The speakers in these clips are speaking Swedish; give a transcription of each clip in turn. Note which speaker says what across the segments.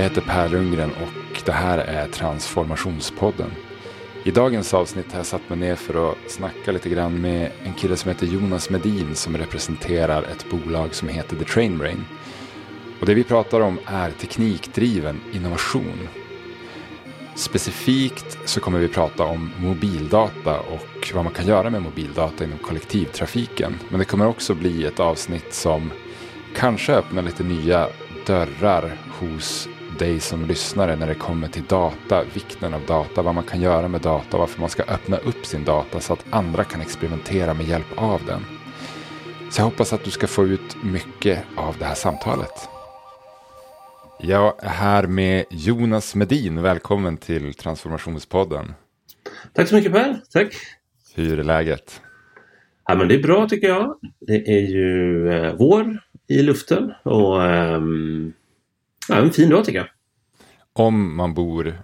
Speaker 1: Jag heter Per Lundgren och det här är Transformationspodden. I dagens avsnitt har jag satt mig ner för att snacka lite grann med en kille som heter Jonas Medin som representerar ett bolag som heter The Trainbrain. Och det vi pratar om är teknikdriven innovation. Specifikt så kommer vi prata om mobildata och vad man kan göra med mobildata inom kollektivtrafiken. Men det kommer också bli ett avsnitt som kanske öppnar lite nya dörrar hos dig som lyssnare när det kommer till data, vikten av data, vad man kan göra med data, varför man ska öppna upp sin data så att andra kan experimentera med hjälp av den. Så jag hoppas att du ska få ut mycket av det här samtalet. Jag är här med Jonas Medin. Välkommen till Transformationspodden.
Speaker 2: Tack så mycket Per. Tack.
Speaker 1: Hur är läget?
Speaker 2: Ja, men det är bra tycker jag. Det är ju eh, vår i luften och eh, ja, en fin dag tycker jag.
Speaker 1: Om man bor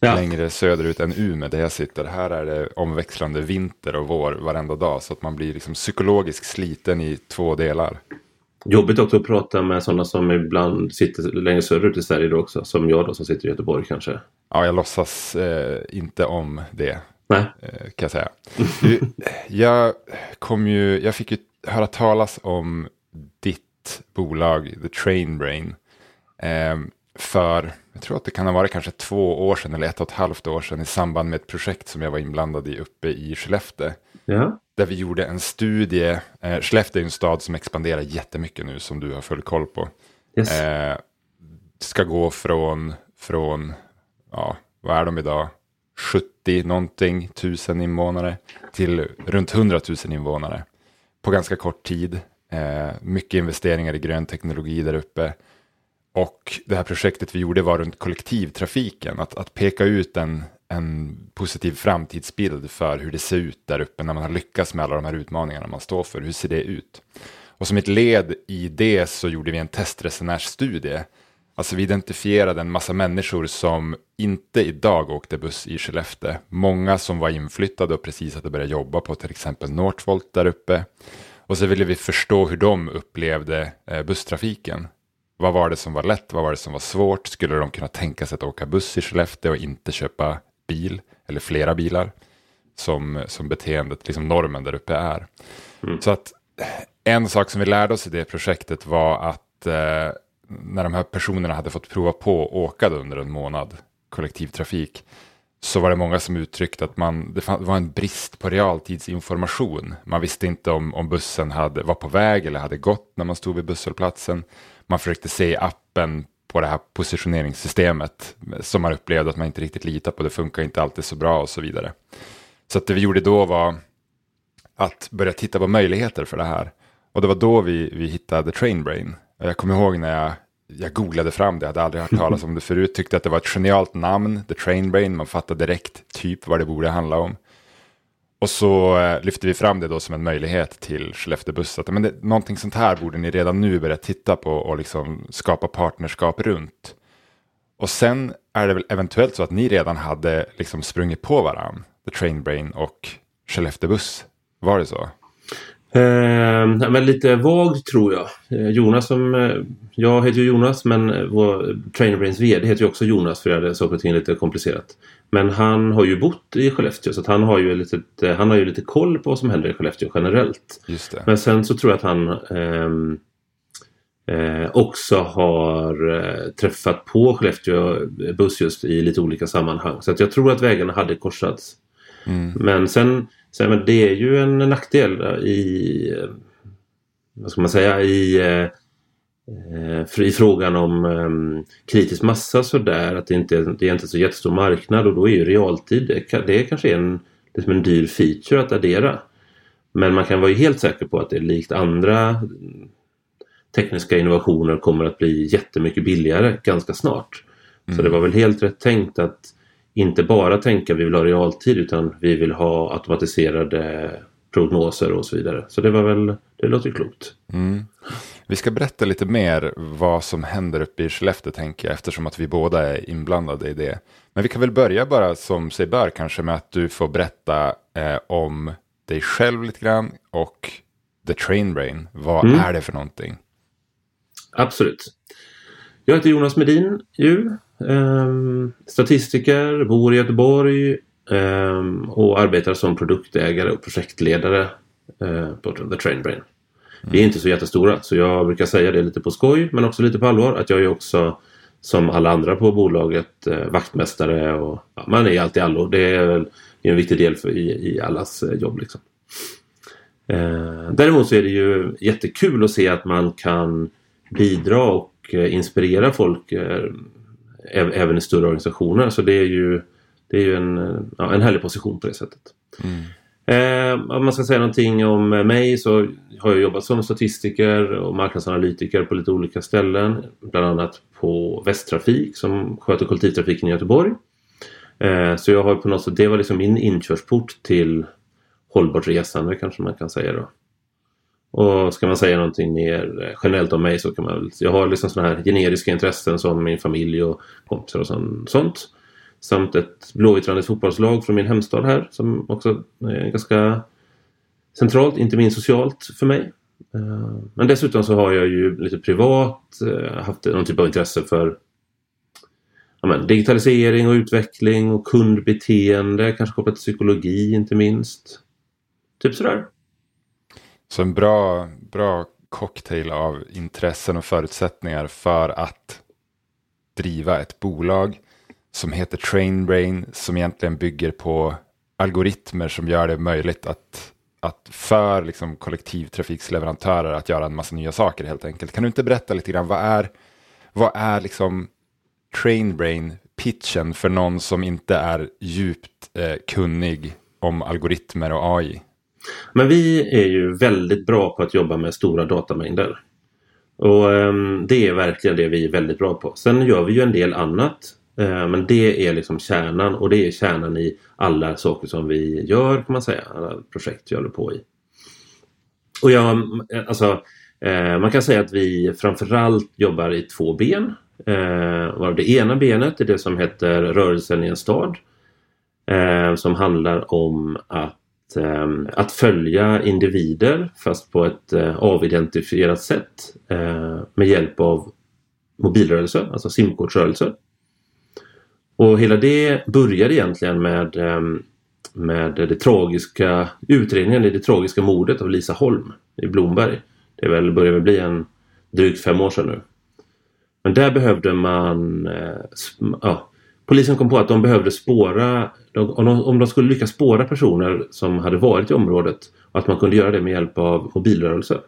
Speaker 1: ja. längre söderut än Umeå där jag sitter. Här är det omväxlande vinter och vår varenda dag så att man blir liksom psykologiskt sliten i två delar.
Speaker 2: Jobbigt också att prata med sådana som ibland sitter längre söderut i Sverige då också. Som jag då som sitter i Göteborg kanske.
Speaker 1: Ja, jag låtsas eh, inte om det.
Speaker 2: Nej.
Speaker 1: Eh, kan jag säga. Du, jag, kom ju, jag fick ju höra talas om ditt bolag, The Train Brain. Eh, för, jag tror att det kan ha varit kanske två år sedan eller ett och ett halvt år sedan i samband med ett projekt som jag var inblandad i uppe i Skellefteå.
Speaker 2: Ja.
Speaker 1: Där vi gjorde en studie. Eh, Skellefteå är en stad som expanderar jättemycket nu som du har full koll på.
Speaker 2: Yes.
Speaker 1: Eh, ska gå från, från, ja, vad är de idag? 70 någonting tusen invånare till runt 100 000 invånare på ganska kort tid. Eh, mycket investeringar i grön teknologi där uppe. Och det här projektet vi gjorde var runt kollektivtrafiken, att, att peka ut en, en positiv framtidsbild för hur det ser ut där uppe när man har lyckats med alla de här utmaningarna man står för. Hur ser det ut? Och som ett led i det så gjorde vi en testresenärsstudie. Alltså vi identifierade en massa människor som inte idag åkte buss i Skellefteå. Många som var inflyttade och precis hade börjat jobba på till exempel Northvolt där uppe. Och så ville vi förstå hur de upplevde eh, busstrafiken. Vad var det som var lätt? Vad var det som var svårt? Skulle de kunna tänka sig att åka buss i Skellefteå och inte köpa bil eller flera bilar? Som, som beteendet, liksom normen där uppe är. Mm. Så att en sak som vi lärde oss i det projektet var att eh, när de här personerna hade fått prova på att åka under en månad kollektivtrafik så var det många som uttryckte att man, det var en brist på realtidsinformation. Man visste inte om, om bussen hade, var på väg eller hade gått när man stod vid busshållplatsen. Man försökte se appen på det här positioneringssystemet som man upplevde att man inte riktigt litar på. Det funkar inte alltid så bra och så vidare. Så att det vi gjorde då var att börja titta på möjligheter för det här. Och det var då vi, vi hittade Trainbrain. Jag kommer ihåg när jag, jag googlade fram det, jag hade aldrig hört talas om det förut, tyckte att det var ett genialt namn, The Trainbrain, man fattade direkt typ vad det borde handla om. Och så eh, lyfter lyfte vi fram det då som en möjlighet till Skellefteåbuss. Att, men det, någonting sånt här borde ni redan nu börja titta på och liksom skapa partnerskap runt. Och sen är det väl eventuellt så att ni redan hade liksom sprungit på varandra, The Trainbrain och Skellefteåbuss. Var det så?
Speaker 2: Eh, men lite vagt tror jag. Eh, Jonas som... Eh, jag heter ju Jonas men vår Trainerbrains VD heter ju också Jonas för jag hade saker och ting lite komplicerat. Men han har ju bott i Skellefteå så han har ju lite, han har ju lite koll på vad som händer i Skellefteå generellt. Men sen så tror jag att han ehm, eh, också har eh, träffat på Skellefteå buss just i lite olika sammanhang. Så att jag tror att vägarna hade korsats. Mm. Men sen så, men det är ju en nackdel i, vad ska man säga, i, eh, i frågan om um, kritisk massa så där att det inte det är inte så jättestor marknad och då är ju realtid, det, det är kanske en, liksom en dyr feature att addera. Men man kan vara helt säker på att det likt andra tekniska innovationer kommer att bli jättemycket billigare ganska snart. Mm. Så det var väl helt rätt tänkt att inte bara tänka vi vill ha realtid utan vi vill ha automatiserade prognoser och så vidare. Så det var väl, det låter klokt.
Speaker 1: Mm. Vi ska berätta lite mer vad som händer uppe i Skellefteå tänker jag eftersom att vi båda är inblandade i det. Men vi kan väl börja bara som sig bör kanske med att du får berätta eh, om dig själv lite grann och The Train Brain. Vad mm. är det för någonting?
Speaker 2: Absolut. Jag heter Jonas Medin ju. Um, statistiker, bor i Göteborg um, och arbetar som produktägare och projektledare uh, på The Train Brain. Vi är inte så jättestora så jag brukar säga det lite på skoj men också lite på allvar att jag är också som alla andra på bolaget eh, vaktmästare och ja, man är alltid allo. Det är väl en viktig del för, i, i allas eh, jobb. Liksom. Eh, däremot så är det ju jättekul att se att man kan bidra och eh, inspirera folk eh, även i större organisationer. Så det är ju, det är ju en, ja, en härlig position på det sättet. Mm. Eh, om man ska säga någonting om eh, mig så har jag jobbat som statistiker och marknadsanalytiker på lite olika ställen. Bland annat på Västtrafik som sköter kollektivtrafiken i Göteborg. Eh, så jag har på något sätt, det var liksom min inkörsport till hållbart resande kanske man kan säga då. Och ska man säga någonting mer eh, generellt om mig så kan man väl, jag har liksom sådana här generiska intressen som min familj och kompisar och sånt. Samt ett blåvittrande fotbollslag från min hemstad här som också är ganska centralt, inte minst socialt för mig. Eh, men dessutom så har jag ju lite privat eh, haft någon typ av intresse för ja, men, digitalisering och utveckling och kundbeteende, kanske kopplat till psykologi inte minst. Typ sådär.
Speaker 1: Så en bra, bra cocktail av intressen och förutsättningar för att driva ett bolag som heter Trainbrain som egentligen bygger på algoritmer som gör det möjligt att, att för liksom, kollektivtrafiksleverantörer att göra en massa nya saker helt enkelt. Kan du inte berätta lite grann vad är, vad är liksom Trainbrain pitchen för någon som inte är djupt eh, kunnig om algoritmer och AI?
Speaker 2: Men vi är ju väldigt bra på att jobba med stora datamängder. Och um, det är verkligen det vi är väldigt bra på. Sen gör vi ju en del annat Eh, men det är liksom kärnan och det är kärnan i alla saker som vi gör kan man säga. Alla projekt vi håller på i. Och jag, eh, alltså, eh, man kan säga att vi framförallt jobbar i två ben. Det ena benet är det som heter Rörelsen i en stad. Som handlar om att, att följa individer fast på ett avidentifierat sätt med hjälp av mobilrörelser, alltså simkortsrörelser. Och hela det började egentligen med, ehm, med det tragiska utredningen i det tragiska mordet av Lisa Holm i Blomberg. Det väl, börjar väl bli en drygt fem år sedan nu. Men där behövde man... Eh, ja, polisen kom på att de behövde spåra... Om de, om de skulle lyckas spåra personer som hade varit i området att man kunde göra det med hjälp av mobilrörelser.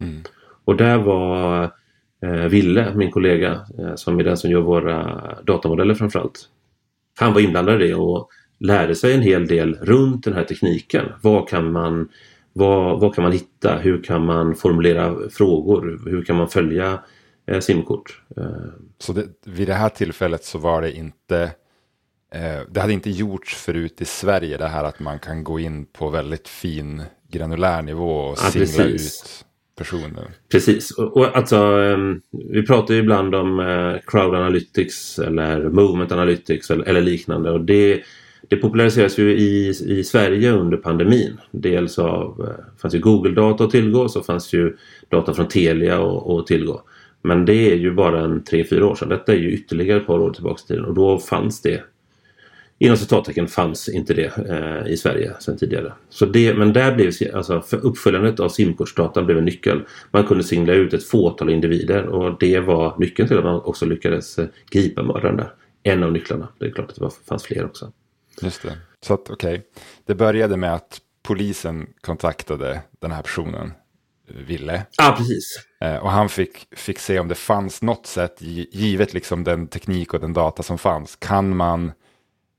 Speaker 2: Mm. Och där var Ville, min kollega, eh, som är den som gör våra datamodeller framförallt. Han var inblandad i det och lärde sig en hel del runt den här tekniken. Vad kan man, vad, vad kan man hitta? Hur kan man formulera frågor? Hur kan man följa eh, simkort? Eh.
Speaker 1: Så det, vid det här tillfället så var det inte eh, det hade inte gjorts förut i Sverige det här att man kan gå in på väldigt fin granulär nivå och ja, singla precis. ut personen.
Speaker 2: Precis, och, och alltså ehm, vi pratar ju ibland om eh, crowd analytics eller movement analytics eller, eller liknande och det, det populariseras ju i, i Sverige under pandemin. Dels av, eh, fanns ju Google-data att tillgå så fanns ju data från Telia att tillgå. Men det är ju bara en tre fyra år sedan. Detta är ju ytterligare ett par år tillbaka i tiden och då fanns det Inom citattecken fanns inte det eh, i Sverige sedan tidigare. Så det, men där blev alltså, uppföljandet av simkortsdatan blev en nyckel. Man kunde singla ut ett fåtal individer och det var nyckeln till att man också lyckades eh, gripa mördaren där. En av nycklarna. Det är klart att det var, fanns fler också.
Speaker 1: Just det. Så att okej, okay. det började med att polisen kontaktade den här personen, Ville.
Speaker 2: Ja, precis.
Speaker 1: Eh, och han fick, fick se om det fanns något sätt, givet liksom den teknik och den data som fanns, kan man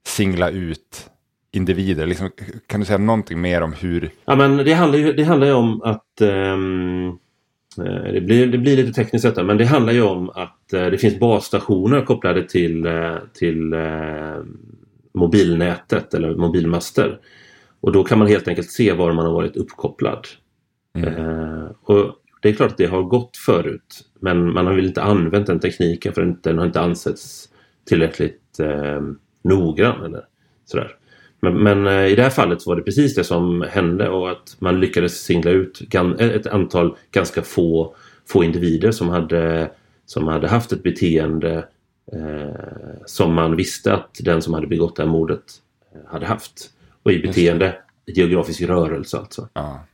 Speaker 1: singla ut individer? Liksom, kan du säga någonting mer om hur?
Speaker 2: Ja, men det handlar ju, det handlar ju om att um, det, blir, det blir lite tekniskt detta men det handlar ju om att uh, det finns basstationer kopplade till, uh, till uh, mobilnätet eller mobilmaster. Och då kan man helt enkelt se var man har varit uppkopplad. Mm. och Det är klart att det har gått förut men man har väl inte använt den tekniken för den har inte ansetts tillräckligt noggrann. Eller sådär. Men, men, eh, i det här fallet så var det precis det som hände och att man lyckades singla ut ett antal ganska få, få individer som hade som hade haft ett beteende eh, som man visste att den som hade begått det här mordet eh, hade haft. Och i beteende, geografisk rörelse alltså.
Speaker 1: Ja.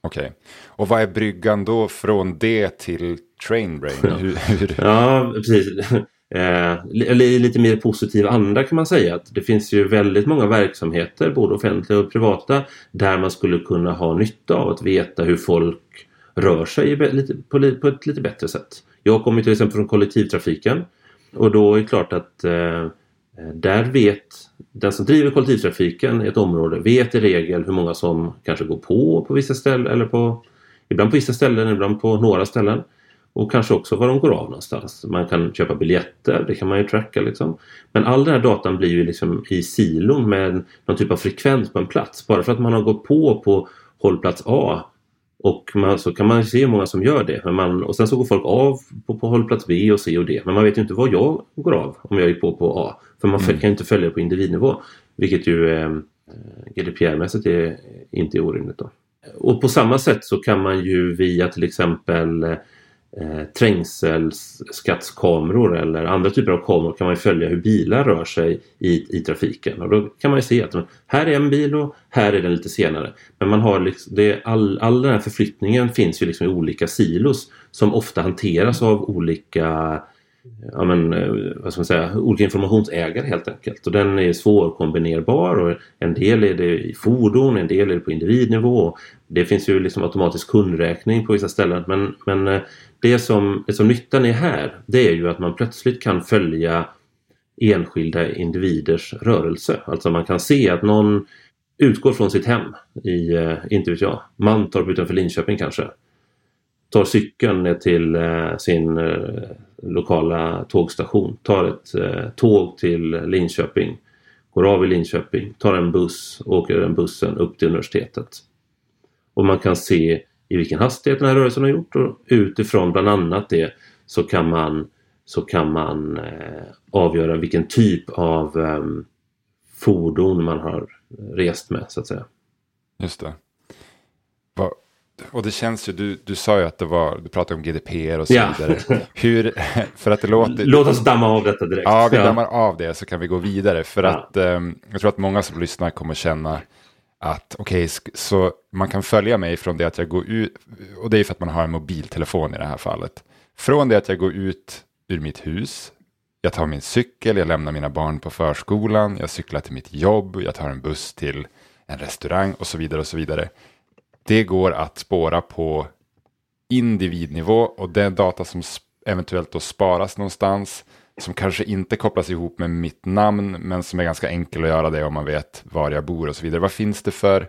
Speaker 1: Okej. Okay. Och vad är bryggan då från det till Trainbrain?
Speaker 2: Hur, hur... ja precis. Eh, lite mer positiv anda kan man säga. att Det finns ju väldigt många verksamheter, både offentliga och privata, där man skulle kunna ha nytta av att veta hur folk rör sig på, ett lite bättre sätt. Jag kommer till exempel från kollektivtrafiken och då är det klart att eh, där vet den som driver kollektivtrafiken i ett område vet i regel hur många som kanske går på på vissa ställen eller på ibland på vissa ställen, ibland på några ställen. Och kanske också var de går av någonstans. Man kan köpa biljetter, det kan man ju tracka liksom. Men all den här datan blir ju liksom i silon med någon typ av frekvens på en plats. Bara för att man har gått på på hållplats A och man, så kan man se hur många som gör det. Men man, och sen så går folk av på, på hållplats B och C och D. Men man vet ju inte vad jag går av om jag gick på på A. För man mm. kan ju inte följa det på individnivå. Vilket ju eh, GDPR-mässigt är, inte är orimligt. Då. Och på samma sätt så kan man ju via till exempel eh, trängselskattskameror eller andra typer av kameror kan man följa hur bilar rör sig i, i trafiken. Och då kan man ju se att här är en bil och här är den lite senare. Men man har liksom, det, all, all den här förflyttningen finns ju liksom i olika silos som ofta hanteras av olika ja, men, eh, vad ska man säga, olika informationsägare helt enkelt. Och den är svårkombinerbar och en del är det i fordon, en del är det på individnivå. Det finns ju liksom automatisk kundräkning på vissa ställen men, men eh, det som, det som nyttan är här det är ju att man plötsligt kan följa enskilda individers rörelse. Alltså man kan se att någon utgår från sitt hem i, eh, inte vet jag, Mantorp utanför Linköping kanske. Tar cykeln ner till eh, sin eh, lokala tågstation, tar ett eh, tåg till Linköping, går av i Linköping, tar en buss, åker den bussen upp till universitetet. Och man kan se i vilken hastighet den här rörelsen har gjort och utifrån bland annat det så kan man, så kan man eh, avgöra vilken typ av eh, fordon man har rest med så att säga.
Speaker 1: Just det. Och det känns ju, du, du sa ju att det var, du pratade om GDPR och så ja. vidare. Hur, för att det låter...
Speaker 2: Låt oss damma av detta direkt.
Speaker 1: Ja, vi dammar av det så kan vi gå vidare. För ja. att um, jag tror att många som lyssnar kommer känna att okej, okay, så man kan följa mig från det att jag går ut, och det är för att man har en mobiltelefon i det här fallet. Från det att jag går ut ur mitt hus, jag tar min cykel, jag lämnar mina barn på förskolan, jag cyklar till mitt jobb, jag tar en buss till en restaurang och så vidare och så vidare. Det går att spåra på individnivå och den data som eventuellt då sparas någonstans som kanske inte kopplas ihop med mitt namn, men som är ganska enkel att göra det om man vet var jag bor och så vidare. Vad finns det för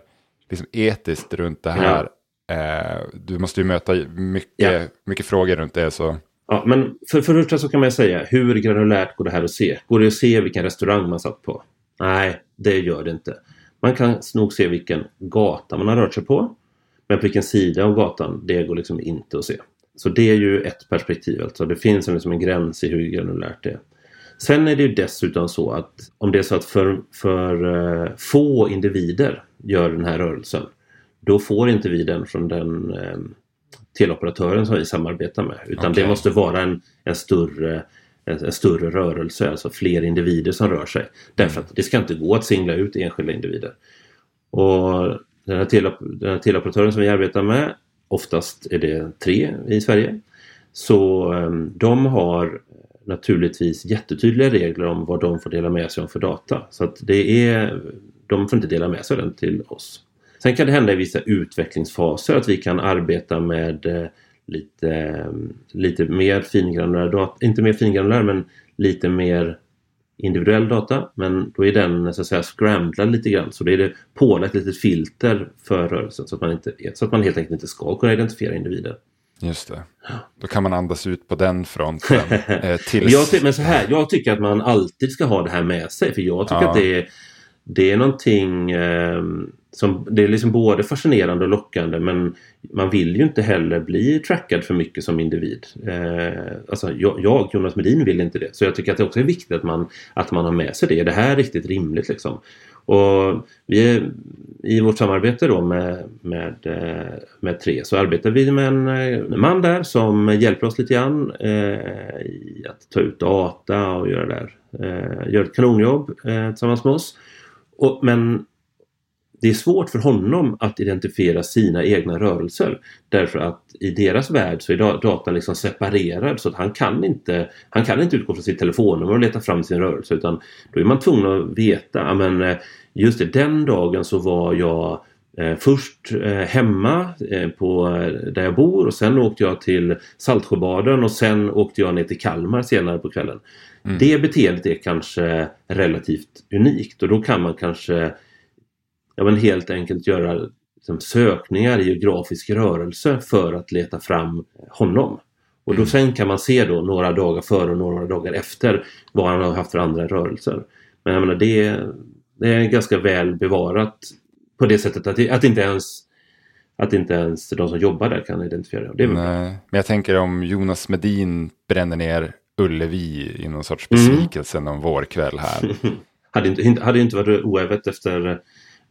Speaker 1: liksom, etiskt runt det här? Ja. Eh, du måste ju möta mycket, ja. mycket frågor runt det. Så.
Speaker 2: Ja, men för, för det första så kan man säga, hur granulärt går det här att se? Går det att se vilken restaurang man satt på? Nej, det gör det inte. Man kan nog se vilken gata man har rört sig på. Men på vilken sida av gatan, det går liksom inte att se. Så det är ju ett perspektiv. Alltså. Det finns liksom en gräns i hur granulärt det är. Sen är det ju dessutom så att om det är så att för, för uh, få individer gör den här rörelsen då får inte vi den från den uh, teleoperatören som vi samarbetar med. Utan okay. det måste vara en, en, större, en, en, större rörelse, alltså fler individer som rör sig. Därför att det ska inte gå att singla ut enskilda individer. Och den här, tele, den här teleoperatören som vi arbetar med Oftast är det tre i Sverige. Så ehm, de har naturligtvis jättetydliga regler om vad de får dela med sig om för data. Så att det är, de får inte dela med sig den till oss. Sen kan det hända i vissa utvecklingsfaser att vi kan arbeta med eh, lite, ehm, lite mer fingranulär data, inte mer fingranulär men lite mer individuell data men då är den så att säga scramblad lite grann så det är det pålagt litet filter för rörelsen så att, man inte, så att man helt enkelt inte ska kunna identifiera individer.
Speaker 1: Just det. Då kan man andas ut på den fronten. eh, tills...
Speaker 2: jag, men så här, jag tycker att man alltid ska ha det här med sig för jag tycker ja. att det är, det är någonting eh, som, det är liksom både fascinerande och lockande men man vill ju inte heller bli trackad för mycket som individ. Eh, alltså jag, Jonas Medin, vill inte det. Så jag tycker att det också är viktigt att man, att man har med sig det. Är det här riktigt rimligt liksom? Och vi är, I vårt samarbete då med, med, eh, med Tre så arbetar vi med en, en man där som hjälper oss lite grann eh, i att ta ut data och göra det där. Eh, gör ett kanonjobb eh, tillsammans med oss. Och, men det är svårt för honom att identifiera sina egna rörelser därför att i deras värld så är datan liksom separerad så att han kan inte han kan inte utgå från sitt telefonnummer och leta fram sin rörelse utan då är man tvungen att veta men eh, just det, den dagen så var jag eh, först eh, hemma eh, på där jag bor och sen åkte jag till Saltsjöbaden och sen åkte jag ner till Kalmar senare på kvällen. Mm. Det beteendet är kanske relativt unikt och då kan man kanske ja, men helt enkelt göra liksom, sökningar i geografisk rörelse för att leta fram honom. Och då mm. sen kan man se då några dagar före och några dagar efter vad han har haft för andra rörelser. Men jag menar det, det är ganska väl bevarat på det sättet att, att inte ens att inte ens de som jobbar där kan identifiera det.
Speaker 1: Nej, men jag tänker om Jonas Medin bränner ner Ullevi i någon sorts besvikelse mm. någon vårkväll här.
Speaker 2: hade, inte, hade inte varit oävet efter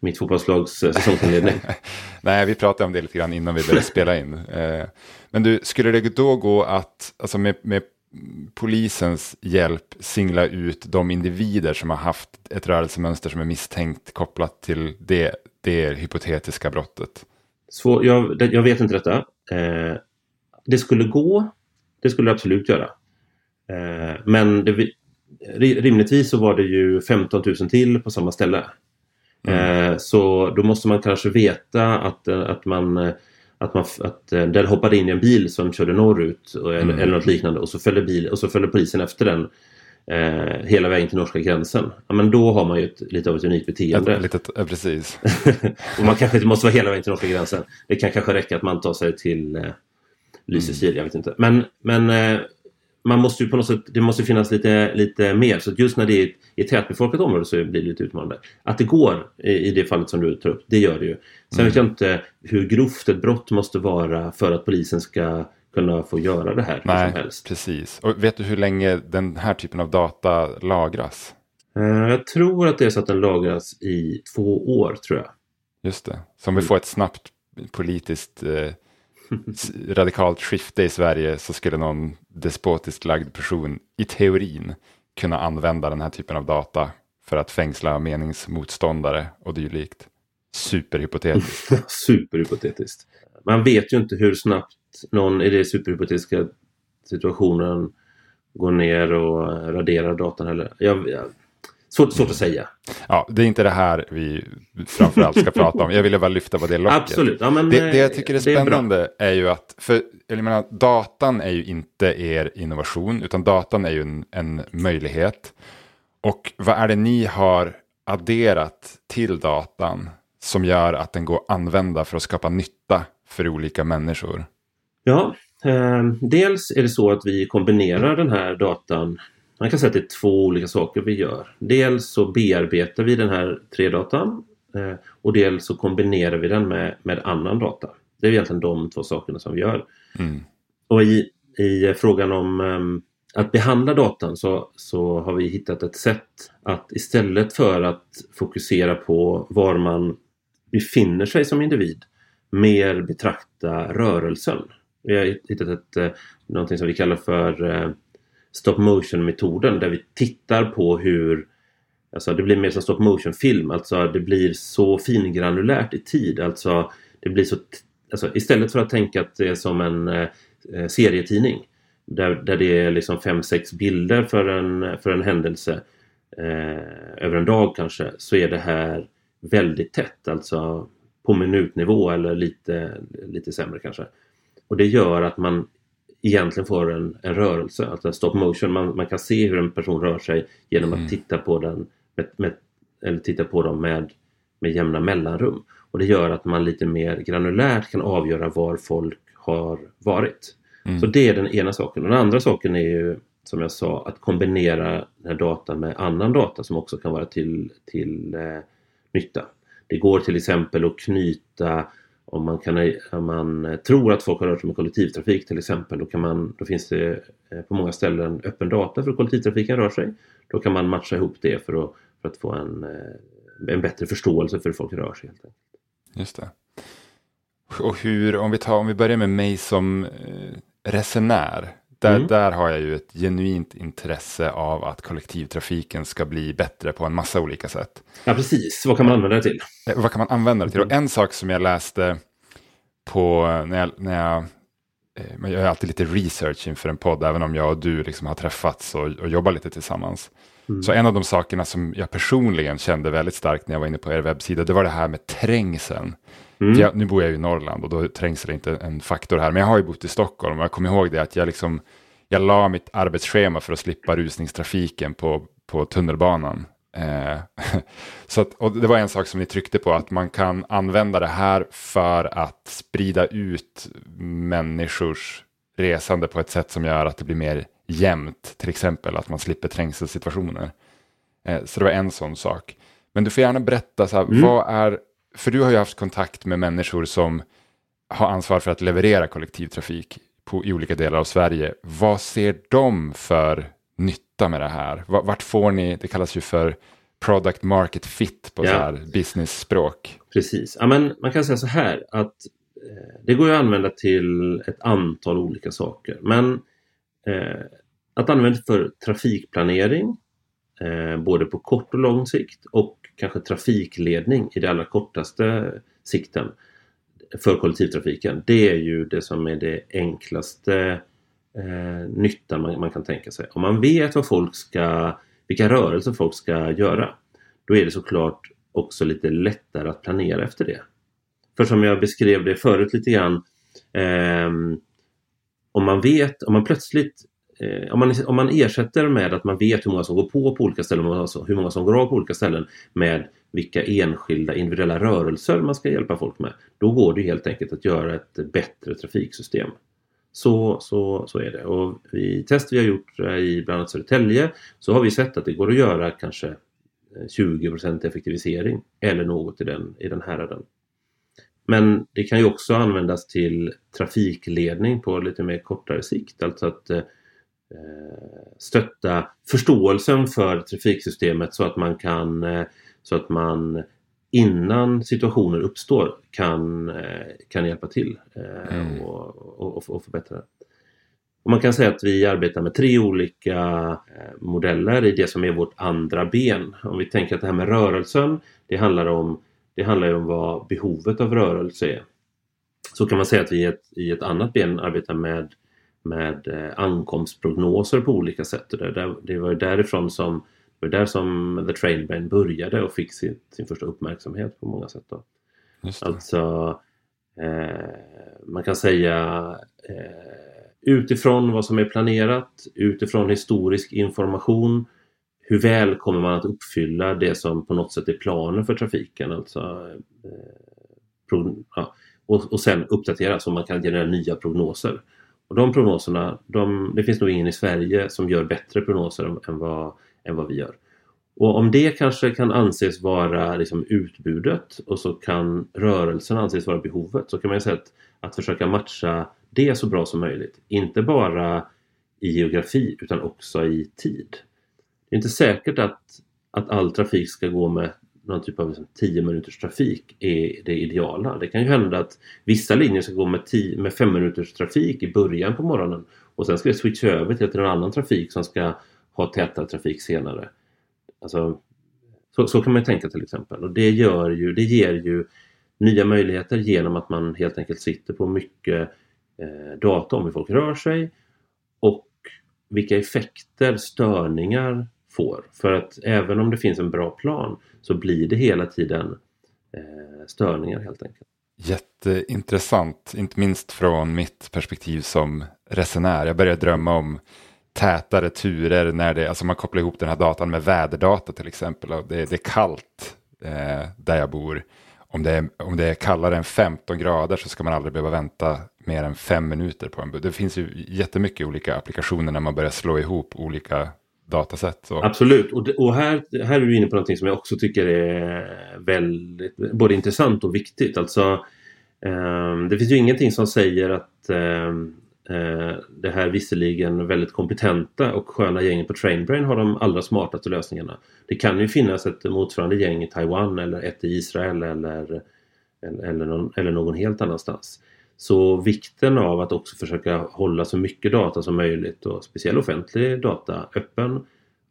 Speaker 2: mitt fotbollslags eh, säsongsinledning.
Speaker 1: Nej, vi pratade om det lite grann innan vi började spela in. Eh, men du, skulle det då gå att, alltså med, med polisens hjälp singla ut de individer som har haft ett rörelsemönster som är misstänkt kopplat till det, det hypotetiska brottet?
Speaker 2: Så jag, jag vet inte detta. Eh, det skulle gå. Det skulle det absolut göra. men det, rimligtvis så var det ju 15 000 till på samma ställe. Mm. Så då måste man kanske veta att, att man att, man, att den hoppade in i en bil som körde norrut eller, mm. eller något liknande och så följde, bil, och så följde polisen efter den eh, hela vägen till norska gränsen. Ja, men då har man ju ett, lite av ett unikt beteende.
Speaker 1: Ett, litet, ja, precis.
Speaker 2: och man kanske inte måste vara hela vägen till norska gränsen. Det kan kanske räcka att man tar sig till eh, Lysekil, mm. jag vet inte. Men, men eh, man måste ju på något sätt, det måste finnas lite, lite mer. Så just när det är i ett tätbefolkat område så blir det lite utmanande. Att det går i, i det fallet som du tar upp, det gör det ju. Sen mm. vet jag inte hur grovt ett brott måste vara för att polisen ska kunna få göra det här.
Speaker 1: Nej, som helst. precis. Och vet du hur länge den här typen av data lagras?
Speaker 2: Uh, jag tror att det är så att den lagras i två år, tror jag.
Speaker 1: Just det. Så om vi får ett snabbt politiskt eh, radikalt skifte i Sverige så skulle någon despotiskt lagd person i teorin kunna använda den här typen av data för att fängsla meningsmotståndare och dylikt. Superhypotetiskt.
Speaker 2: Superhypotetiskt. Man vet ju inte hur snabbt någon i den superhypotetiska situationen går ner och raderar datan Eller, Jag, jag, Svårt, svårt att säga.
Speaker 1: Ja, det är inte det här vi framförallt ska prata om. Jag ville bara lyfta på det locket.
Speaker 2: Absolut. Ja,
Speaker 1: men, det, det jag tycker är spännande är, är, ju att, för jag menar, datan är ju inte er innovation, utan datan är ju en, en möjlighet. Och vad är det ni har adderat till datan som gör att den går att använda för att skapa nytta för olika människor?
Speaker 2: Ja, eh, dels är det så att vi kombinerar den här datan man kan säga att det är två olika saker vi gör. Dels så bearbetar vi den här 3-datan eh, och dels så kombinerar vi den med, med annan data. Det är egentligen de två sakerna som vi gör. Mm. Och i, i frågan om um, att behandla datan så, så har vi hittat ett sätt att istället för att fokusera på var man befinner sig som individ mer betrakta rörelsen. Vi har hittat ett, eh, någonting som vi kallar för eh, stop motion metoden där vi tittar på hur Alltså det blir mer som stop motion film, alltså det blir så fingranulärt i tid. Alltså det blir så alltså istället för att tänka att det är som en eh, eh, serietidning där, där det är liksom fem sex bilder för en, för en händelse eh, över en dag kanske så är det här väldigt tätt, alltså på minutnivå eller lite, lite sämre kanske. Och det gör att man egentligen får en, en rörelse, alltså en stop motion. Man, man kan se hur en person rör sig genom mm. att titta på den med, med, eller titta på dem med, med jämna mellanrum. Och det gör att man lite mer granulärt kan avgöra var folk har varit. Mm. Så det är den ena saken. Och den andra saken är ju som jag sa att kombinera den här datan med annan data som också kan vara till, till eh, nytta. Det går till exempel att knyta om man, kan, om man eh, tror att folk har rört sig med kollektivtrafik till exempel, då, kan man, då finns det eh, på många ställen öppen data för hur kollektivtrafiken rör sig. Då kan man matcha ihop det för att, för att få en eh, en bättre förståelse för hur folk rör sig. Helt enkelt.
Speaker 1: Just det. Och hur, om vi, tar, om vi börjar med mig som resenär. Där, mm. där har jag ju ett genuint intresse av att kollektivtrafiken ska bli bättre på en massa olika sätt.
Speaker 2: Ja, precis. Vad kan man använda det till?
Speaker 1: Eh, vad kan man använda det till? Och en sak som jag läste på när jag, när jag eh, jag gör alltid lite research inför en podd, även om jag och du liksom har träffats och, och jobbar lite tillsammans. Mm. Så en av de sakerna som jag personligen kände väldigt starkt när jag var inne på er webbsida, det var det här med trängseln. Mm. Jag, nu bor jag i Norrland och då är trängsel inte en faktor här, men jag har ju bott i Stockholm och jag kommer ihåg det att jag liksom, jag la mitt arbetsschema för att slippa rusningstrafiken på, på tunnelbanan. Eh, så att, och det var en sak som ni tryckte på, att man kan använda det här för att sprida ut människors resande på ett sätt som gör att det blir mer jämnt, till exempel att man slipper trängselsituationer. Eh, så det var en sån sak. Men du får gärna berätta, så här, mm. vad är, för du har ju haft kontakt med människor som har ansvar för att leverera kollektivtrafik på, i olika delar av Sverige. Vad ser de för nytta med det här? Vart får ni, det kallas ju för product market fit på ja. så här business-språk.
Speaker 2: Precis, ja, men man kan säga så här att eh, det går att använda till ett antal olika saker. Men eh, att använda för trafikplanering eh, både på kort och lång sikt och kanske trafikledning i det allra kortaste sikten för kollektivtrafiken. Det är ju det som är det enklaste eh, nyttan man, man, kan tänka sig. Om man vet vad folk ska, vilka rörelser folk ska göra, då är det såklart också lite lättare att planera efter det. För som jag beskrev det förut lite grann, eh, om man vet, om man plötsligt Eh, om, man, om man ersätter med att man vet hur många som går på på olika ställen och hur många som går av på olika ställen med vilka enskilda individuella rörelser man ska hjälpa folk med. Då går det helt enkelt att göra ett bättre trafiksystem. Så, så, så är det. Och I test vi har gjort eh, i bland annat Södertälje så har vi sett att det går att göra kanske eh, 20 effektivisering eller något i den, i den häraden. Men det kan ju också användas till trafikledning på lite mer kortare sikt. Alltså att eh, stötta förståelsen för trafiksystemet så att man kan eh, så att man innan situationer uppstår kan, eh, kan hjälpa till eh, mm. och, och, och förbättra. Och man kan säga att vi arbetar med tre olika eh, modeller i det som är vårt andra ben. Om vi tänker att det här med rörelsen, det handlar om, det handlar om vad behovet av rörelse är. Så kan man säga att vi i ett, i ett annat ben arbetar med, med ankomstprognoser på olika sätt. Det, var därifrån som det var där som The Train Brain började och fick sin, sin första uppmärksamhet på många sätt. Då. Alltså, eh, man kan säga eh, utifrån vad som är planerat, utifrån historisk information, hur väl kommer man att uppfylla det som på något sätt är planen för trafiken? Alltså, eh, ja, och, och sen uppdatera så man kan generera nya prognoser. Och de prognoserna, de, det finns nog ingen i Sverige som gör bättre prognoser än, vad än vad vi gör. Och om det kanske kan anses vara liksom utbudet och så kan rörelsen anses vara behovet så kan man säga att, att försöka matcha det så bra som möjligt. Inte bara i geografi utan också i tid. Det är inte säkert att, att all trafik ska gå med någon typ av liksom 10 minuters trafik är det ideala. Det kan ju hända att vissa linjer ska gå med, 10, med 5 minuters trafik i början på morgonen och sen ska det switcha över till en annan trafik som ska ha tätare trafik senare. Alltså, så, så kan man tänka till exempel och det, gör ju, det ger ju nya möjligheter genom att man helt enkelt sitter på mycket eh, data om hur folk rör sig och vilka effekter störningar får. För att även om det finns en bra plan så blir det hela tiden eh, störningar helt enkelt.
Speaker 1: Jätteintressant, inte minst från mitt perspektiv som resenär. Jag börjar drömma om tätare turer när det, alltså man kopplar ihop den här datan med väderdata till exempel och det, det är kallt eh, där jag bor. Om det, är, om det är kallare än 15 grader så ska man aldrig behöva vänta mer än fem minuter på en buss. Det finns ju jättemycket olika applikationer när man börjar slå ihop olika datasätt. Så.
Speaker 2: Absolut, och, och här, här är du inne på någonting som jag också tycker är väldigt både intressant och viktigt. Alltså, eh, det finns ju ingenting som säger att eh, eh, det här visserligen väldigt kompetenta och sköna gänget på Trainbrain har de allra smartaste lösningarna. Det kan ju finnas ett motsvarande gäng i Taiwan eller ett i Israel eller, eller, eller, någon, eller någon helt annanstans. Så vikten av att också försöka hålla så mycket data som möjligt och speciell offentlig data öppen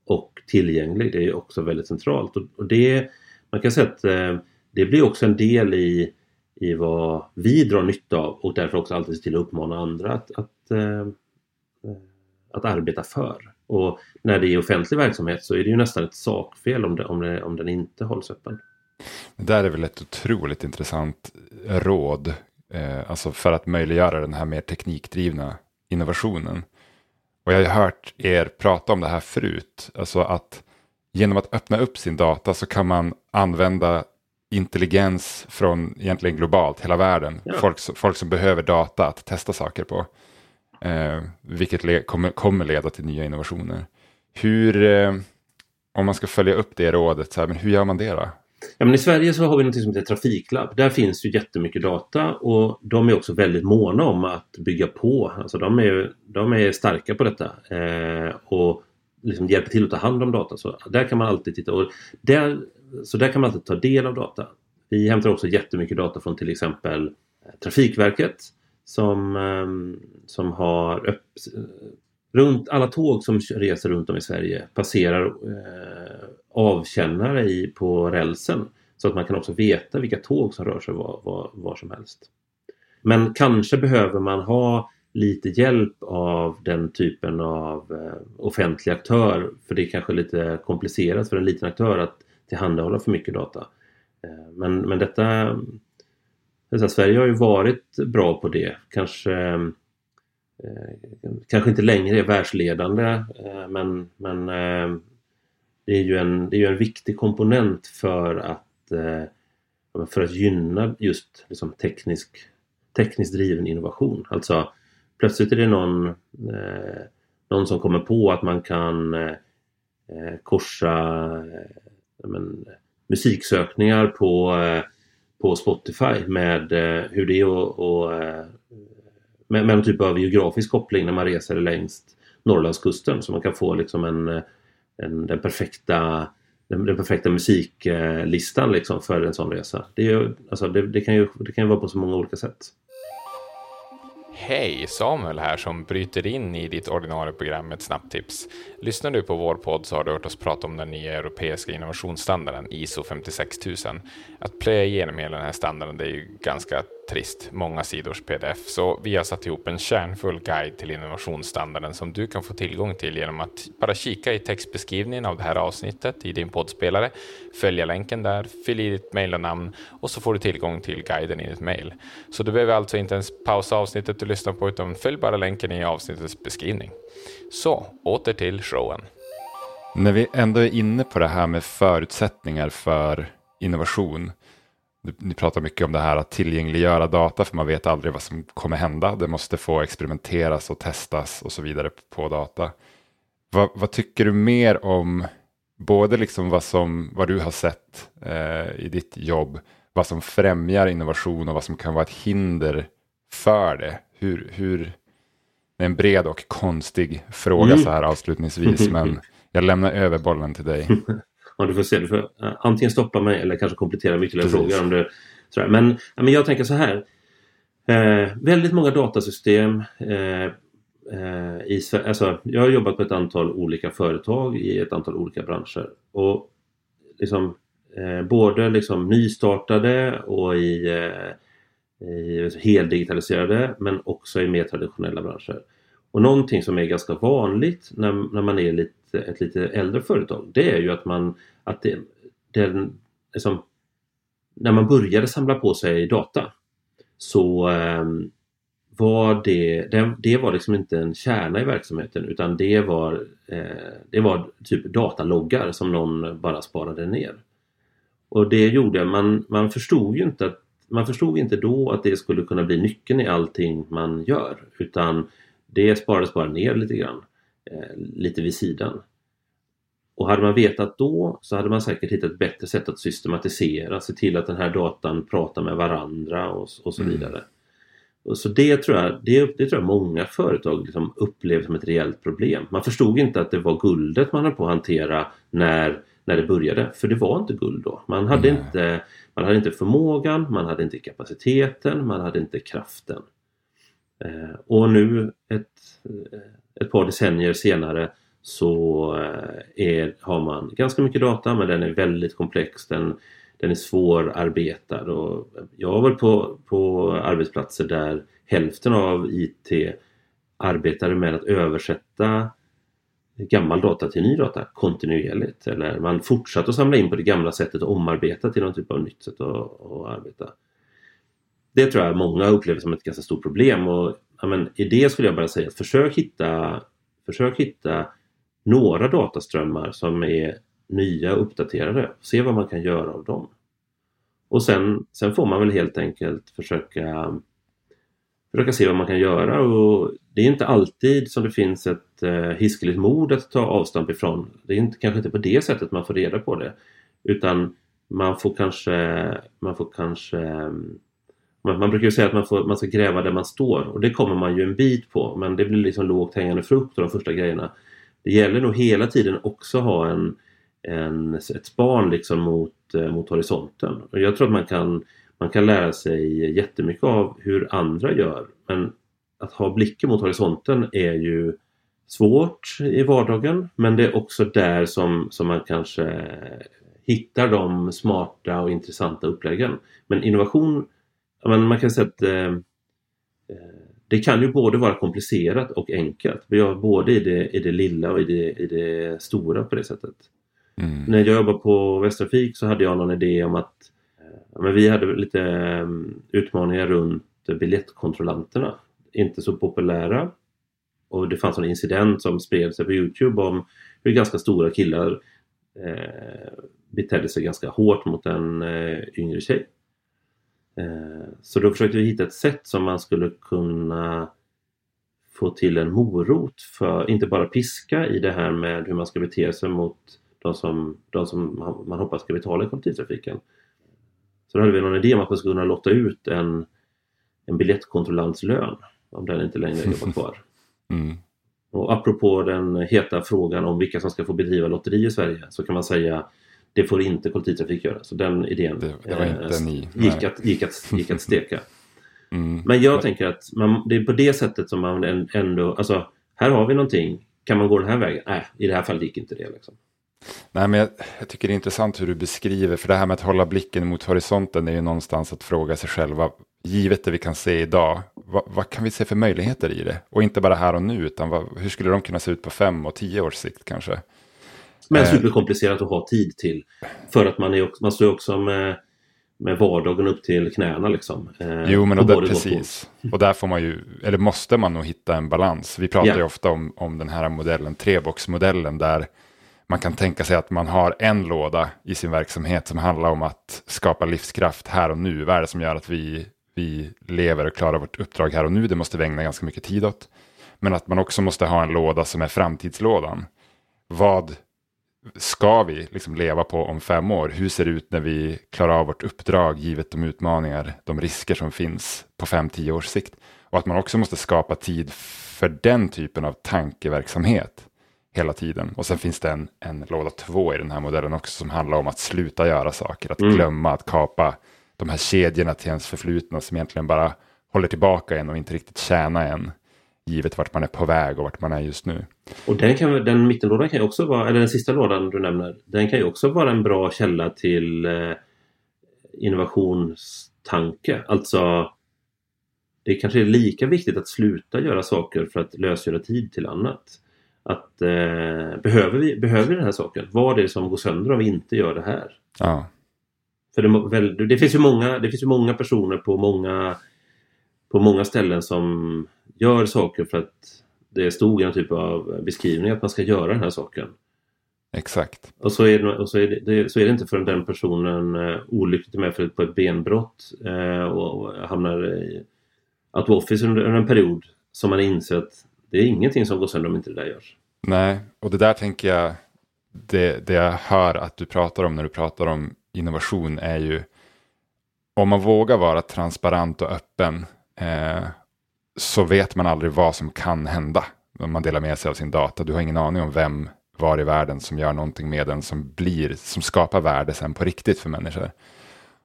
Speaker 2: och tillgänglig det är också väldigt centralt. Och det, man kan säga att eh, det blir också en del i, i vad vi drar nytta av och därför också alltid se till att uppmana andra att, att, eh, att arbeta för. Och när det är offentlig verksamhet så är det ju nästan ett sakfel om, det, om, det, om den inte hålls öppen.
Speaker 1: Det där är väl ett otroligt intressant råd Eh, alltså för att möjliggöra den här mer teknikdrivna innovationen. Och jag har hört er prata om det här förut. Alltså att genom att öppna upp sin data så kan man använda intelligens från egentligen globalt, hela världen. Ja. Folk, folk som behöver data att testa saker på. Eh, vilket le kommer, kommer leda till nya innovationer. Hur, eh, om man ska följa upp det rådet, så här, men hur gör man det då?
Speaker 2: Ja, men I Sverige så har vi något som heter Trafiklab. Där finns ju jättemycket data och de är också väldigt måna om att bygga på. Alltså de är, de är starka på detta eh, och liksom hjälper till att ta hand om data. Så där kan man alltid titta. Och där, så där kan man alltid ta del av data. Vi hämtar också jättemycket data från till exempel Trafikverket som, eh, som har upp, runt alla tåg som reser runt om i Sverige passerar eh, avkännare i, på rälsen så att man kan också veta vilka tåg som rör sig var, var, var som helst. Men kanske behöver man ha lite hjälp av den typen av eh, offentlig aktör för det är kanske lite komplicerat för en liten aktör att tillhandahålla för mycket data. Eh, men, men detta Sverige har ju varit bra på det. Kanske eh, Eh, kanske inte längre är världsledande eh, men, men eh, det är ju en, det är en viktig komponent för att, eh, för att gynna just liksom teknisk, tekniskt driven innovation. Alltså plötsligt är det någon, eh, någon som kommer på att man kan eh, korsa eh, men, musiksökningar på, eh, på Spotify med hur det är att med, med någon typ av geografisk koppling när man reser längs Norrlandskusten så man kan få liksom en en, den, perfekta, den, den, perfekta musiklistan liksom för en sån resa. Det, är, alltså, det, det, kan ju, det kan ju vara på så många olika sätt.
Speaker 3: Hej! Samuel här som bryter in i ditt ordinarie program med ett snabbt tips. Lyssnar du på vår podd så har du hört oss prata om den nya europeiska innovationsstandarden ISO 56000. Att plöja igenom hela den här standarden det är ju ganska trist, många sidors pdf. Så vi har satt ihop en kärnfull guide till innovationsstandarden som du kan få tillgång till genom att bara kika i textbeskrivningen av det här avsnittet i din poddspelare, följa länken där, fyll i ditt mejl och namn och så får du tillgång till guiden i ditt mejl. Så du behöver alltså inte ens pausa avsnittet du lyssnar på utan följ bara länken i avsnittets beskrivning. Så, åter till showen.
Speaker 1: När vi ändå är inne på det här med förutsättningar för innovation. Ni pratar mycket om det här att tillgängliggöra data för man vet aldrig vad som kommer hända. Det måste få experimenteras och testas och så vidare på data. Vad, vad tycker du mer om både liksom vad, som, vad du har sett eh, i ditt jobb, vad som främjar innovation och vad som kan vara ett hinder för det? Hur, hur, det är en bred och konstig fråga mm. så här avslutningsvis, men jag lämnar över bollen till dig.
Speaker 2: ja, du får se, du får uh, antingen stoppa mig eller kanske komplettera med ytterligare Precis. frågor. Om du, sådär. Men, men jag tänker så här. Eh, väldigt många datasystem eh, eh, i alltså, Jag har jobbat på ett antal olika företag i ett antal olika branscher. Och liksom, eh, både liksom nystartade och i eh, heldigitaliserade men också i mer traditionella branscher. Och någonting som är ganska vanligt när, när man är lite, ett lite äldre företag det är ju att man att det, den, liksom, när man började samla på sig data så eh, var det, det, det, var liksom inte en kärna i verksamheten utan det var, eh, det var typ dataloggar som någon bara sparade ner. Och det gjorde man, man förstod ju inte att man förstod inte då att det skulle kunna bli nyckeln i allting man gör utan det sparades bara ner lite grann, eh, lite vid sidan. Och hade man vetat då så hade man säkert hittat ett bättre sätt att systematisera, se till att den här datan pratar med varandra och, och så mm. vidare. så det tror jag, det, det tror jag många företag liksom upplevde som ett reellt problem. Man förstod inte att det var guldet man höll på att hantera när, när det började. För det var inte guld då. Man hade, inte, man hade inte förmågan, man hade inte kapaciteten, man hade inte kraften. Eh, och nu ett, eh, ett par decennier senare så eh, är, har man ganska mycket data men den är väldigt komplex. Den, den är svårarbetad och jag har varit på, på arbetsplatser där hälften av IT arbetade med att översätta gammal data till ny data kontinuerligt. Eller man fortsatte att samla in på det gamla sättet och omarbeta till någon typ av nytt sätt att, att arbeta. Det tror jag många upplever som ett ganska stort problem och ja, men, i det skulle jag bara säga att försök hitta, försök hitta några dataströmmar som är nya och uppdaterade. Se vad man kan göra av dem. Och sen, sen får man väl helt enkelt försöka försöka se vad man kan göra och det är inte alltid som det finns ett eh, hiskeligt mod att ta avstamp ifrån. Det är inte, kanske inte på det sättet man får reda på det. Utan man får kanske, man får kanske man, man brukar ju säga att man, får, man ska gräva där man står och det kommer man ju en bit på men det blir liksom lågt hängande frukt och de första grejerna. Det gäller nog hela tiden också ha en, en, ett span liksom mot, eh, mot horisonten. Och jag tror att man kan, man kan lära sig jättemycket av hur andra gör men att ha blicken mot horisonten är ju svårt i vardagen men det är också där som, som man kanske hittar de smarta och intressanta uppläggen. Men innovation, man kan säga att eh, det kan ju både vara komplicerat och enkelt. Vi har både i det, i det lilla och i det, i det stora på det sättet. Mm. När jag jobbade på Västtrafik så hade jag någon idé om att eh, men vi hade lite um, utmaningar runt biljettkontrollanterna. Inte så populära. Och det fanns en incident som spred sig på Youtube om hur ganska stora killar eh, betedde sig ganska hårt mot en eh, yngre tjej. Eh, så då försökte vi hitta ett sätt som man skulle kunna få till en morot för, inte bara piska i det här med hur man ska bete sig mot de som, de som man hoppas ska betala i kollektivtrafiken. Så då hade vi någon idé om att man skulle kunna lotta ut en, en biljettkontrollants lön om den inte längre jobbar kvar. Mm. Och apropå den heta frågan om vilka som ska få bedriva lotteri i Sverige så kan man säga det får inte kollektivtrafik göra. Så den idén
Speaker 1: det, det eh, ni.
Speaker 2: Gick, att, gick, att, gick att steka. Mm. Men jag tänker att man, det är på det sättet som man ändå, alltså här har vi någonting, kan man gå den här vägen? Nej, i det här fallet gick inte det. Liksom.
Speaker 1: Nej, men jag, jag, tycker det är intressant hur du beskriver, för det här med att hålla blicken mot horisonten är ju någonstans att fråga sig själva, givet det vi kan se idag, vad, vad kan vi se för möjligheter i det? Och inte bara här och nu, utan vad, hur skulle de kunna se ut på fem och tio års sikt kanske?
Speaker 2: Men eh. superkomplicerat att ha tid till. För att man, är också, man står också med, med vardagen upp till knäna liksom.
Speaker 1: Eh, jo, men och där, precis. Och där får man ju, eller måste man nog hitta en balans. Vi pratar yeah. ju ofta om, om den här modellen, treboxmodellen, där man kan tänka sig att man har en låda i sin verksamhet som handlar om att skapa livskraft här och nu. Vad är det som gör att vi, vi lever och klarar vårt uppdrag här och nu? Det måste vi ägna ganska mycket tid åt. Men att man också måste ha en låda som är framtidslådan. Vad ska vi liksom leva på om fem år? Hur ser det ut när vi klarar av vårt uppdrag givet de utmaningar, de risker som finns på fem, tio års sikt? Och att man också måste skapa tid för den typen av tankeverksamhet hela tiden. Och sen finns det en, en låda två i den här modellen också som handlar om att sluta göra saker, att mm. glömma, att kapa de här kedjorna till ens förflutna som egentligen bara håller tillbaka en och inte riktigt tjänar en givet vart man är på väg och vart man är just nu.
Speaker 2: Och den, kan, den mittenlådan kan ju också vara, eller den sista lådan du nämner, den kan ju också vara en bra källa till eh, innovationstanke. Alltså det kanske är lika viktigt att sluta göra saker för att lösgöra tid till annat. Att eh, behöver, vi, behöver vi den här saken? Vad är det som går sönder om vi inte gör det här?
Speaker 1: Ja.
Speaker 2: För det, väl, det, finns ju många, det finns ju många personer på många, på många ställen som gör saker för att det stod i en typ av beskrivning att man ska göra den här saken.
Speaker 1: Exakt.
Speaker 2: Och så är det, och så är det, så är det inte förrän den personen uh, olyckligt är med för, på ett benbrott uh, och, och hamnar i out of office under, under en period som man inser att det är ingenting som går sönder om inte det där görs.
Speaker 1: Nej, och det där tänker jag, det, det jag hör att du pratar om när du pratar om innovation är ju om man vågar vara transparent och öppen eh, så vet man aldrig vad som kan hända. Om man delar med sig av sin data. Du har ingen aning om vem var i världen som gör någonting med den som blir, som skapar värde sen på riktigt för människor.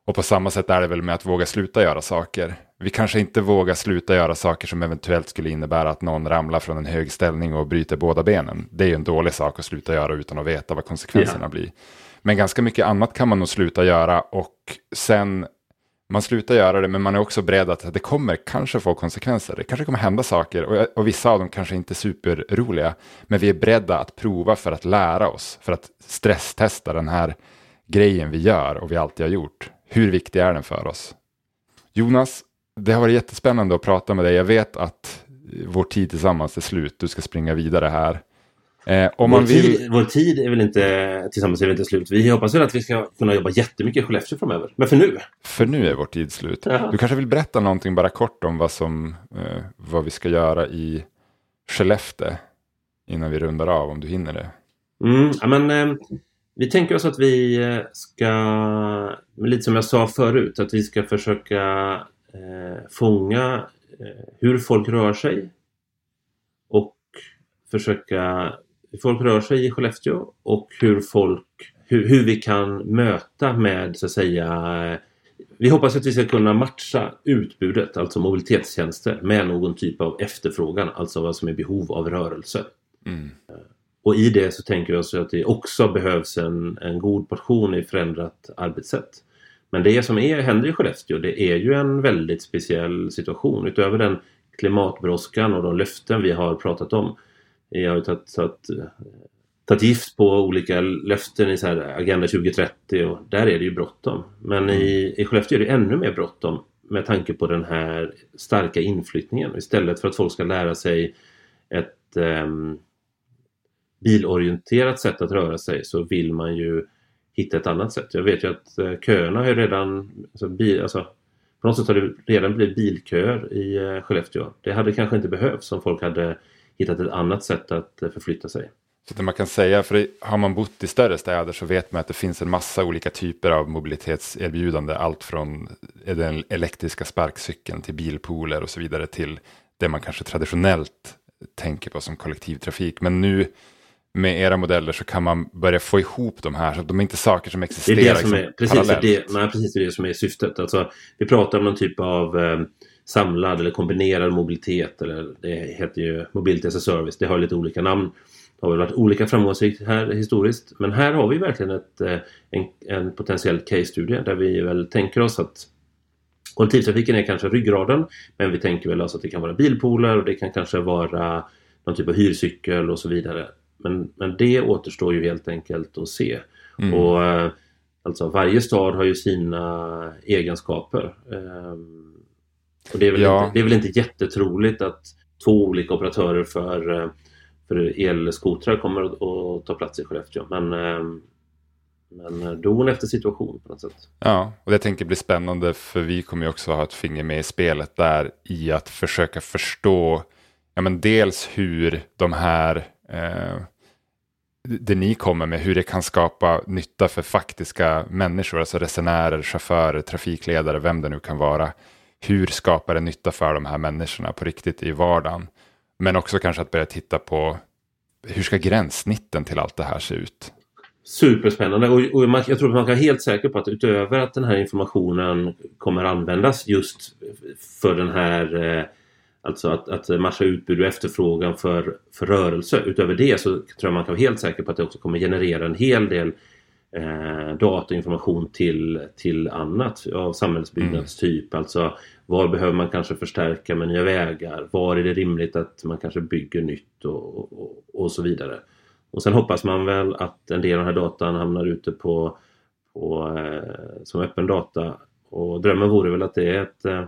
Speaker 1: Och på samma sätt är det väl med att våga sluta göra saker. Vi kanske inte vågar sluta göra saker som eventuellt skulle innebära att någon ramlar från en hög ställning och bryter båda benen. Det är ju en dålig sak att sluta göra utan att veta vad konsekvenserna ja. blir. Men ganska mycket annat kan man nog sluta göra och sen man slutar göra det men man är också beredd att det kommer kanske få konsekvenser. Det kanske kommer hända saker och, och vissa av dem kanske inte är superroliga. Men vi är beredda att prova för att lära oss, för att stresstesta den här grejen vi gör och vi alltid har gjort. Hur viktig är den för oss? Jonas, det har varit jättespännande att prata med dig. Jag vet att vår tid tillsammans är slut. Du ska springa vidare här.
Speaker 2: Eh, om vår, man vill... tid, vår tid är väl inte tillsammans är väl inte slut. Vi hoppas väl att vi ska kunna jobba jättemycket i Skellefteå framöver. Men för nu?
Speaker 1: För nu är vår tid slut. Ja. Du kanske vill berätta någonting bara kort om vad, som, eh, vad vi ska göra i Skellefteå innan vi rundar av om du hinner det.
Speaker 2: Mm, ja, men, eh, vi tänker oss att vi eh, ska, lite som jag sa förut, att vi ska försöka eh, fånga eh, hur folk rör sig och försöka hur folk rör sig i Skellefteå och hur folk hur, hur vi kan möta med så att säga vi hoppas att vi ska kunna matcha utbudet, alltså mobilitetstjänster, med någon typ av efterfrågan, alltså vad som är behov av rörelse. Mm. Och i det så tänker vi oss att det också behövs en, en god portion i förändrat arbetssätt. Men det som är, händer i Skellefteå det är ju en väldigt speciell situation. Utöver den klimatbrådskan och de löften vi har pratat om. Vi har ju tagit, tagit, tagit gift på olika löften i så här Agenda 2030 och där är det ju bråttom. Men i, i Skellefteå är det ännu mer bråttom med tanke på den här starka inflyttningen. Istället för att folk ska lära sig ett um, bilorienterat sätt att röra sig så vill man ju hitta ett annat sätt. Jag vet ju att eh, köerna har ju redan... Alltså, bil, alltså, på något sätt har det redan blivit bilköer i eh, Skellefteå. Det hade kanske inte behövts om folk hade hittat ett annat sätt att eh, förflytta sig.
Speaker 1: Så det man kan säga, för har man bott i större städer så vet man att det finns en massa olika typer av mobilitetserbjudande. Allt från den elektriska sparkcykeln till bilpooler och så vidare till det man kanske traditionellt tänker på som kollektivtrafik. Men nu med era modeller så kan man börja få ihop de här så de är inte saker som existerar det är det som
Speaker 2: är, precis, parallellt. Det, nej, precis det som är syftet. Alltså, vi pratar om någon typ av eh, samlad eller kombinerad mobilitet. Eller det heter ju Mobility as a Service. Det har lite olika namn. Det har väl varit olika framgångsrikt här historiskt. Men här har vi verkligen ett, eh, en, en potentiell case-studie där vi väl tänker oss att kollektivtrafiken är kanske ryggraden. Men vi tänker väl alltså att det kan vara bilpooler och det kan kanske vara någon typ av hyrcykel och så vidare. Men, men det återstår ju helt enkelt att se. Mm. Och eh, Alltså varje stad har ju sina egenskaper. Och det är, väl ja. inte, det är väl inte jättetroligt att två olika operatörer för, eh, för elskotrar kommer att, att ta plats i Skellefteå. Men, ehm, men don efter situation på något sätt.
Speaker 1: Ja, och det tänker bli spännande för vi kommer ju också ha ett finger med i spelet där i att försöka förstå ja, men dels hur de här eh, det ni kommer med, hur det kan skapa nytta för faktiska människor, alltså resenärer, chaufförer, trafikledare, vem det nu kan vara. Hur skapar det nytta för de här människorna på riktigt i vardagen? Men också kanske att börja titta på hur ska gränssnitten till allt det här se ut?
Speaker 2: Superspännande och, och man, jag tror att man kan vara helt säker på att utöver att den här informationen kommer användas just för den här eh, Alltså att, att matcha utbud och efterfrågan för, för rörelse. Utöver det så tror jag man kan vara helt säker på att det också kommer generera en hel del eh, data och information till, till annat av samhällsbyggnadstyp. Mm. Alltså var behöver man kanske förstärka med nya vägar? Var är det rimligt att man kanske bygger nytt och, och, och så vidare. Och sen hoppas man väl att en del av den här datan hamnar ute på, på eh, som öppen data. Och drömmen vore väl att det är ett eh,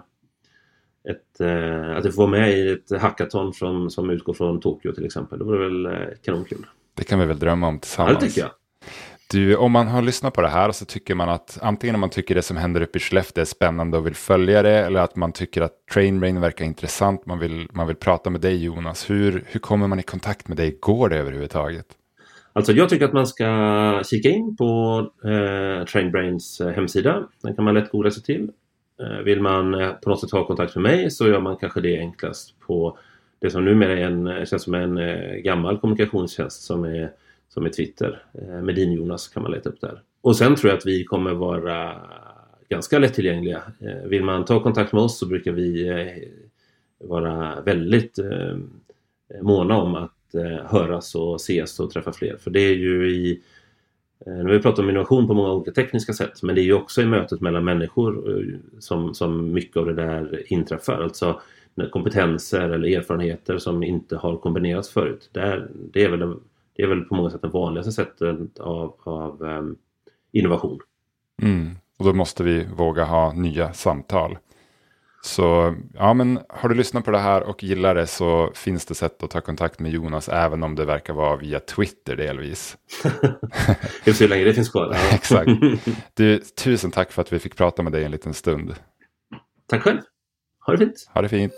Speaker 2: ett, eh, att du får vara med i ett hackathon som, som utgår från Tokyo till exempel. Det vore väl kanonkul.
Speaker 1: Det kan vi väl drömma om tillsammans.
Speaker 2: Ja, det tycker jag.
Speaker 1: Du, om man har lyssnat på det här så tycker man att antingen om man tycker det som händer uppe i Skellefteå är spännande och vill följa det eller att man tycker att Trainbrain verkar intressant, man vill, man vill prata med dig Jonas. Hur, hur kommer man i kontakt med dig? Går det överhuvudtaget?
Speaker 2: Alltså jag tycker att man ska kika in på eh, Trainbrains eh, hemsida. Den kan man lätt googla sig till. Eh, vill man eh, på något sätt ha kontakt med mig så gör man kanske det enklast på det som numera är en, känns som en eh, gammal kommunikationstjänst som är, som är Twitter. Eh, Medin-Jonas kan man leta upp där. Och sen tror jag att vi kommer vara ganska lättillgängliga. Eh, vill man ta kontakt med oss så brukar vi eh, vara väldigt måna om att höras och ses och träffa fler. För det är ju i nu har vi pratat om innovation på många olika tekniska sätt men det är ju också i mötet mellan människor som, som mycket av det där inträffar. Alltså kompetenser eller erfarenheter som inte har kombinerats förut. Det är, det är, väl, det är väl på många sätt det vanligaste sättet av, av um, innovation.
Speaker 1: Mm. Och då måste vi våga ha nya samtal. Så ja, men har du lyssnat på det här och gillar det så finns det sätt att ta kontakt med Jonas även om det verkar vara via Twitter delvis.
Speaker 2: Vi får se hur länge det finns kvar.
Speaker 1: Exakt. Du, tusen tack för att vi fick prata med dig en liten stund.
Speaker 2: Tack själv. Ha det fint.
Speaker 1: Ha det fint.